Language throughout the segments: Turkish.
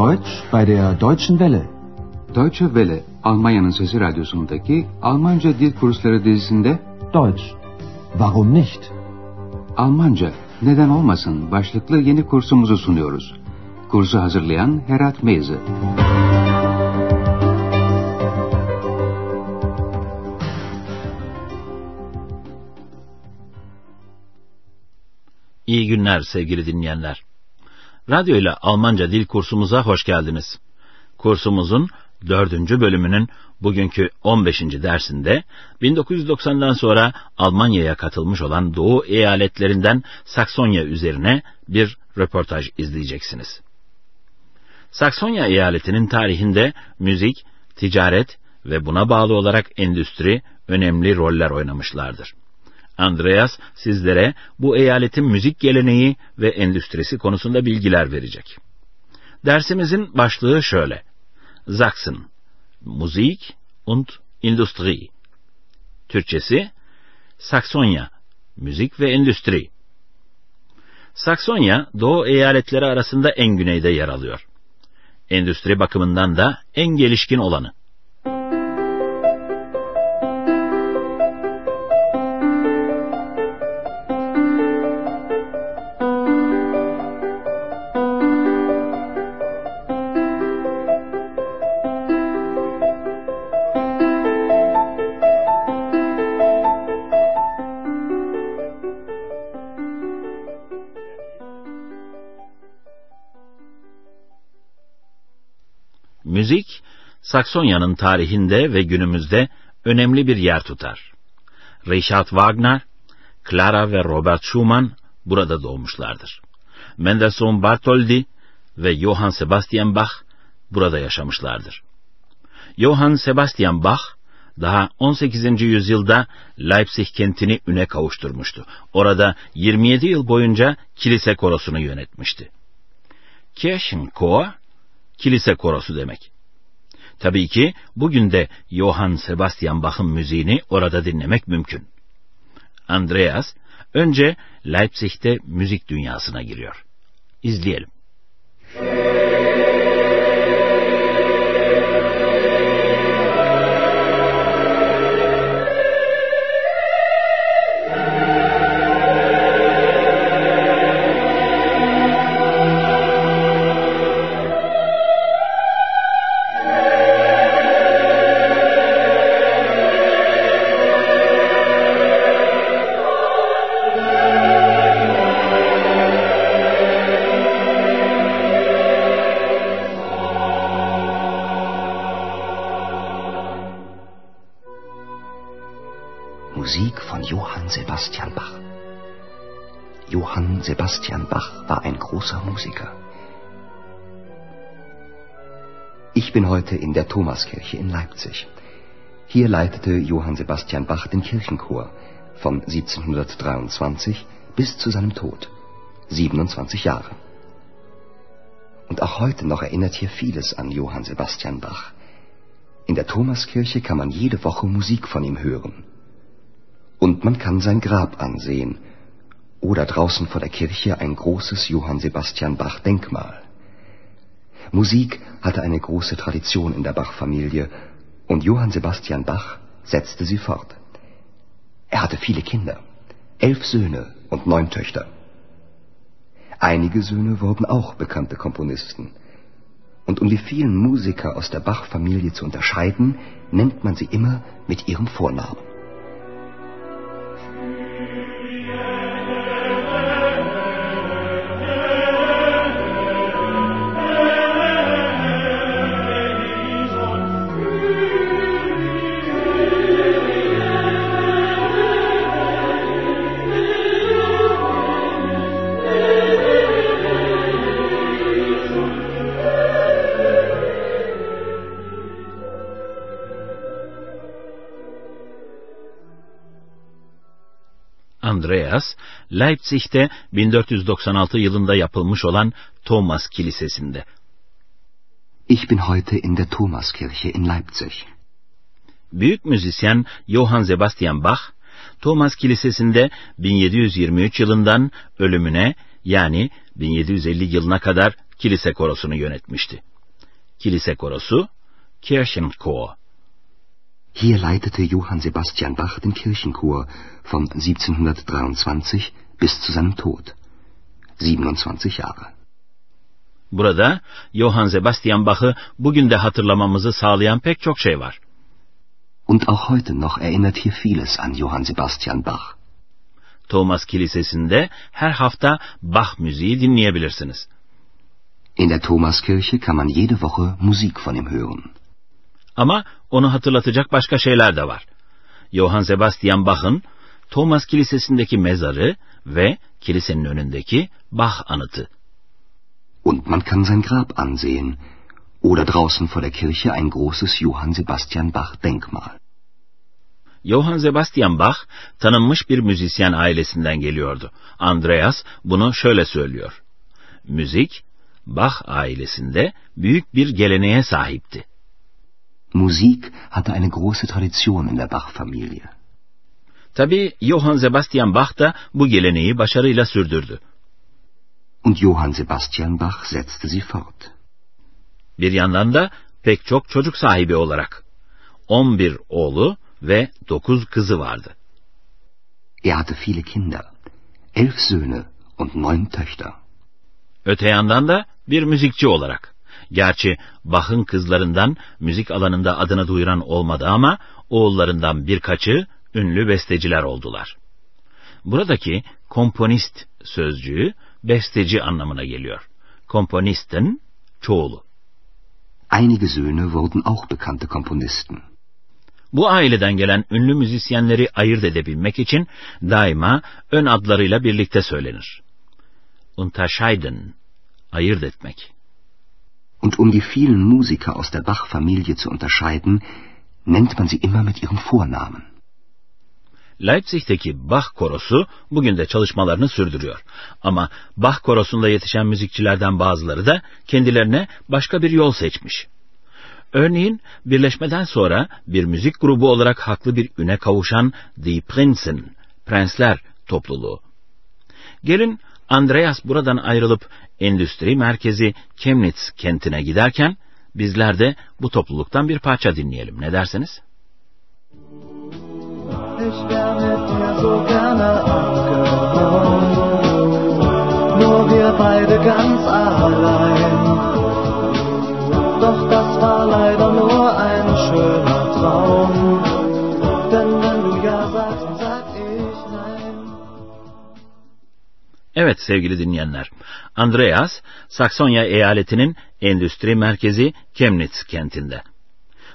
Deutsch bei der Deutschen Welle. Deutsche Welle, Almanya'nın Sesi Radyosu'ndaki Almanca Dil Kursları dizisinde Deutsch. Warum nicht? Almanca, neden olmasın başlıklı yeni kursumuzu sunuyoruz. Kursu hazırlayan Herat Meyze. İyi günler sevgili dinleyenler. Radyo ile Almanca dil kursumuza hoş geldiniz. Kursumuzun dördüncü bölümünün bugünkü 15. dersinde 1990'dan sonra Almanya'ya katılmış olan Doğu eyaletlerinden Saksonya üzerine bir röportaj izleyeceksiniz. Saksonya eyaletinin tarihinde müzik, ticaret ve buna bağlı olarak endüstri önemli roller oynamışlardır. Andreas sizlere bu eyaletin müzik geleneği ve endüstrisi konusunda bilgiler verecek. Dersimizin başlığı şöyle. Sachsen, Musik und Industrie. Türkçesi, Saksonya, müzik ve endüstri. Saksonya, Doğu eyaletleri arasında en güneyde yer alıyor. Endüstri bakımından da en gelişkin olanı. Müzik, Saksonya'nın tarihinde ve günümüzde önemli bir yer tutar. Richard Wagner, Clara ve Robert Schumann burada doğmuşlardır. Mendelssohn Bartholdy ve Johann Sebastian Bach burada yaşamışlardır. Johann Sebastian Bach, daha 18. yüzyılda Leipzig kentini üne kavuşturmuştu. Orada 27 yıl boyunca kilise korosunu yönetmişti. Kirchenchor, kilise korosu demek. Tabii ki bugün de Johann Sebastian Bach'ın müziğini orada dinlemek mümkün. Andreas önce Leipzig'te müzik dünyasına giriyor. İzleyelim. Musik von Johann Sebastian Bach. Johann Sebastian Bach war ein großer Musiker. Ich bin heute in der Thomaskirche in Leipzig. Hier leitete Johann Sebastian Bach den Kirchenchor von 1723 bis zu seinem Tod, 27 Jahre. Und auch heute noch erinnert hier vieles an Johann Sebastian Bach. In der Thomaskirche kann man jede Woche Musik von ihm hören. Und man kann sein Grab ansehen oder draußen vor der Kirche ein großes Johann Sebastian Bach Denkmal. Musik hatte eine große Tradition in der Bach-Familie und Johann Sebastian Bach setzte sie fort. Er hatte viele Kinder, elf Söhne und neun Töchter. Einige Söhne wurden auch bekannte Komponisten. Und um die vielen Musiker aus der Bach-Familie zu unterscheiden, nennt man sie immer mit ihrem Vornamen. Andreas, Leipzig'te 1496 yılında yapılmış olan Thomas Kilisesi'nde. Ich bin heute in der Thomaskirche in Leipzig. Büyük müzisyen Johann Sebastian Bach, Thomas Kilisesi'nde 1723 yılından ölümüne yani 1750 yılına kadar kilise korosunu yönetmişti. kilise korosu, Kirchenchor. Hier leitete Johann Sebastian Bach den Kirchenchor von 1723 bis zu seinem Tod. 27 Jahre. Burada Johann Sebastian Bach'ı bugün de hatırlamamızı sağlayan pek çok şey var. Und auch heute noch erinnert hier vieles an Johann Sebastian Bach. Thomas Kilisesi'nde her hafta Bach müziği dinleyebilirsiniz. In der Thomaskirche kann man jede Woche Musik von ihm hören. Ama onu hatırlatacak başka şeyler de var. Johann Sebastian Bach'ın Thomas Kilisesi'ndeki mezarı ve kilisenin önündeki Bach anıtı. Und man kann sein Grab ansehen oder draußen vor der Kirche ein großes Johann Sebastian Bach Denkmal. Johann Sebastian Bach tanınmış bir müzisyen ailesinden geliyordu. Andreas bunu şöyle söylüyor. Müzik, Bach ailesinde büyük bir geleneğe sahipti. Musik hatte eine große Tradition in der Bach-Familie. Tabi Johann Sebastian Bach da bu geleneği başarıyla sürdürdü. Und Johann Sebastian Bach setzte sie fort. Bir yandan da pek çok çocuk sahibi olarak. 11 oğlu ve 9 kızı vardı. Er hatte viele Kinder, elf Söhne und neun Töchter. Öte yandan da bir müzikçi olarak. Gerçi Bach'ın kızlarından müzik alanında adını duyuran olmadı ama oğullarından birkaçı ünlü besteciler oldular. Buradaki komponist sözcüğü besteci anlamına geliyor. Komponistin çoğulu. Einige Söhne wurden auch bekannte Komponisten. Bu aileden gelen ünlü müzisyenleri ayırt edebilmek için daima ön adlarıyla birlikte söylenir. Unterscheiden, ayırt etmek. Und um die vielen Musiker aus der Bach-Familie zu unterscheiden, nennt man sie immer mit ihren Vornamen. Leipzig'teki Bach korosu bugün de çalışmalarını sürdürüyor. Ama Bach korosunda yetişen müzikçilerden bazıları da kendilerine başka bir yol seçmiş. Örneğin birleşmeden sonra bir müzik grubu olarak haklı bir üne kavuşan Die Prinzen, Prensler topluluğu. Gelin Andreas buradan ayrılıp endüstri merkezi Chemnitz kentine giderken bizler de bu topluluktan bir parça dinleyelim. Ne dersiniz? Evet sevgili dinleyenler, Andreas, Saksonya eyaletinin endüstri merkezi Chemnitz kentinde.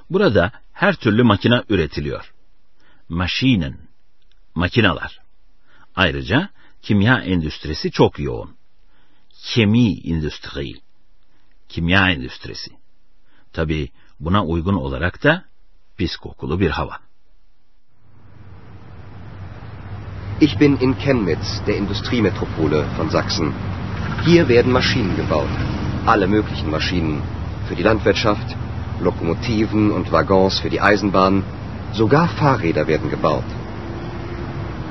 Burada her türlü makine üretiliyor. Maschinen, makinalar. Ayrıca kimya endüstrisi çok yoğun. Chemie industri, kimya endüstrisi. Tabi buna uygun olarak da pis kokulu bir hava. Ich bin in Chemnitz, der Industriemetropole von Sachsen. Hier werden Maschinen gebaut. Alle möglichen Maschinen. Für die Landwirtschaft, Lokomotiven und Waggons für die Eisenbahn. Sogar Fahrräder werden gebaut.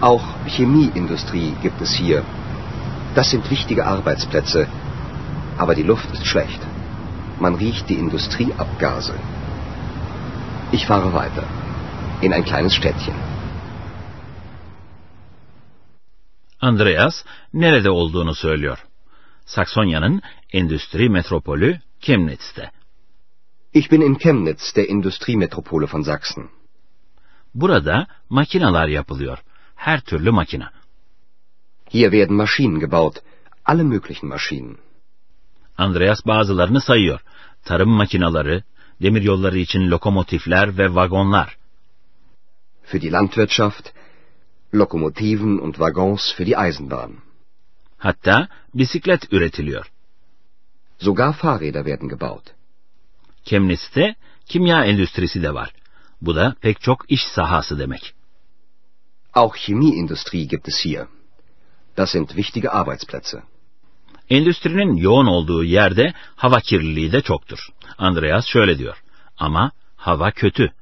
Auch Chemieindustrie gibt es hier. Das sind wichtige Arbeitsplätze. Aber die Luft ist schlecht. Man riecht die Industrieabgase. Ich fahre weiter. In ein kleines Städtchen. Andreas nerede olduğunu söylüyor. Saksonya'nın endüstri metropolü Chemnitz'te. Ich bin in Chemnitz, der Industriemetropole von Sachsen. Burada makinalar yapılıyor. Her türlü makina. Hier werden Maschinen gebaut. Alle möglichen Maschinen. Andreas bazılarını sayıyor. Tarım makinaları, demiryolları için lokomotifler ve vagonlar. Für die Landwirtschaft, Lokomotiven und Waggons für die Eisenbahn. Hatta bisiklet üretiliyor. Sogar Fahrräder werden gebaut. Chemnitz'te kimya endüstrisi de var. Bu da pek çok iş sahası demek. Auch Chemieindustrie gibt es hier. Das sind wichtige Arbeitsplätze. Endüstrinin yoğun olduğu yerde hava kirliliği de çoktur. Andreas şöyle diyor. Ama hava kötü.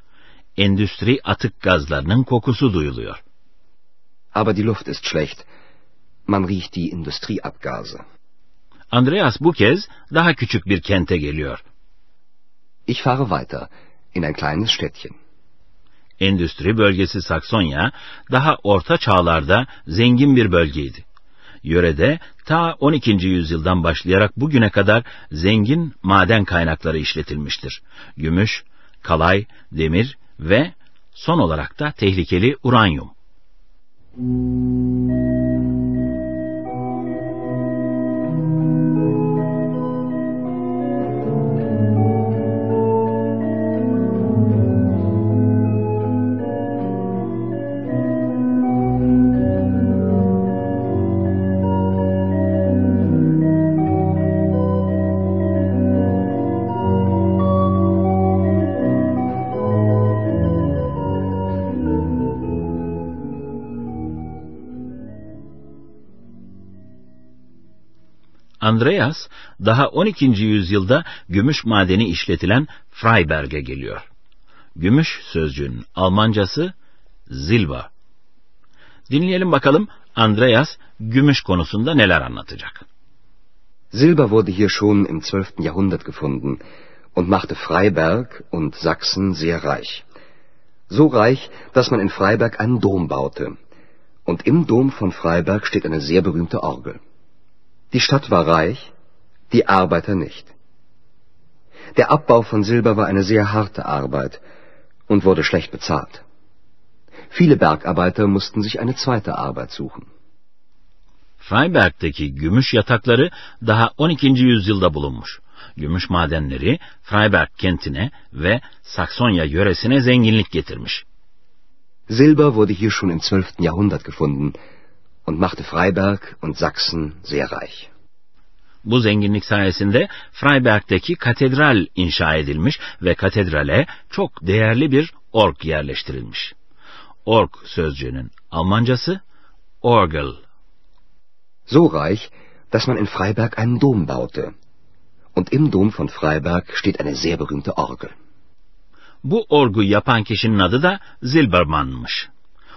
Endüstri atık gazlarının kokusu duyuluyor. Aber die Luft ist schlecht. Man riecht die Industrieabgase. Andreas bu kez daha küçük bir kente geliyor. Ich fahre weiter in ein kleines Städtchen. Endüstri bölgesi Saksonya daha orta çağlarda zengin bir bölgeydi. Yörede ta 12. yüzyıldan başlayarak bugüne kadar zengin maden kaynakları işletilmiştir. Gümüş, kalay, demir ve son olarak da tehlikeli uranyum. Andreas daha 12. yüzyılda gümüş madeni işletilen Freiberg'e geliyor. Gümüş sözcüğünün Almancası Silber. Dinleyelim bakalım Andreas gümüş konusunda neler anlatacak. Silber wurde hier schon im 12. Jahrhundert gefunden und machte Freiberg und Sachsen sehr reich. So reich, dass man in Freiberg einen Dom baute. Und im Dom von Freiberg steht eine sehr berühmte Orgel. Die Stadt war reich, die Arbeiter nicht. Der Abbau von Silber war eine sehr harte Arbeit und wurde schlecht bezahlt. Viele Bergarbeiter mussten sich eine zweite Arbeit suchen. Freiberg'deki gümüş yatakları daha 12. yüzyılda bulunmuş. Gümüş madenleri Freiberg kentine ve Saksonya yöresine zenginlik getirmiş. Silber wurde hier schon im 12. Jahrhundert gefunden und machte Freiberg und Sachsen sehr reich. Bu zenginlik sayesinde Freiberg'deki katedral inşa edilmiş ve katedrale çok değerli bir org yerleştirilmiş. Org sözcüğünün Almancası Orgel. So reich, dass man in Freiberg einen Dom baute. Und im Dom von Freiberg steht eine sehr berühmte Orgel. Bu orgu yapan kişinin adı da Zilberman'mış.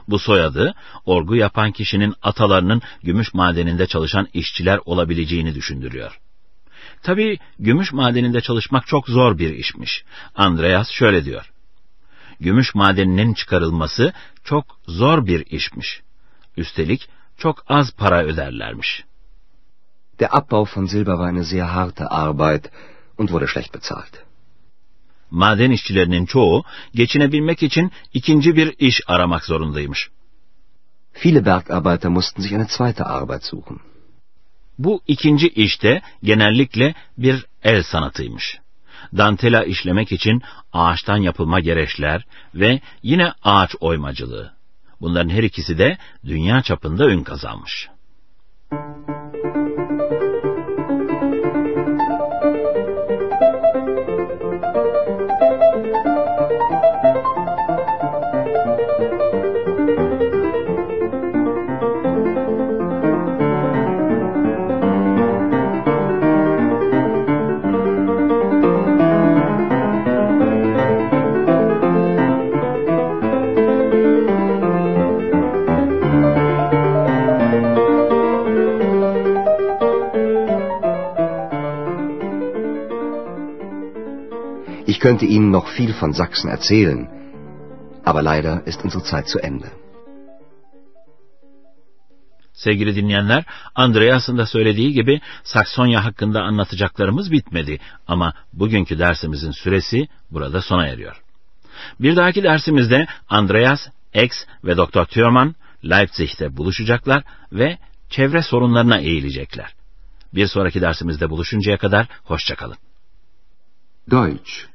Bu soyadı orgu yapan kişinin atalarının gümüş madeninde çalışan işçiler olabileceğini düşündürüyor. Tabii gümüş madeninde çalışmak çok zor bir işmiş. Andreas şöyle diyor. Gümüş madeninin çıkarılması çok zor bir işmiş. Üstelik çok az para öderlermiş. Der Abbau von Silber war eine sehr harte Arbeit und wurde schlecht bezahlt. Maden işçilerinin çoğu geçinebilmek için ikinci bir iş aramak zorundaymış. Viele Bergarbeiter mussten sich eine zweite Arbeit suchen. Bu ikinci işte genellikle bir el sanatıymış. Dantela işlemek için ağaçtan yapılma gereçler ve yine ağaç oymacılığı. Bunların her ikisi de dünya çapında ün kazanmış. Könnte Ihnen noch viel von Sachsen erzählen, aber leider ist unsere Zeit zu Ende. Sevgili dinleyenler, Andreas'ın da söylediği gibi Saksonya hakkında anlatacaklarımız bitmedi ama bugünkü dersimizin süresi burada sona eriyor. Bir dahaki dersimizde Andreas, X ve Dr. Thürmann Leipzig'te buluşacaklar ve çevre sorunlarına eğilecekler. Bir sonraki dersimizde buluşuncaya kadar hoşçakalın. Deutsch,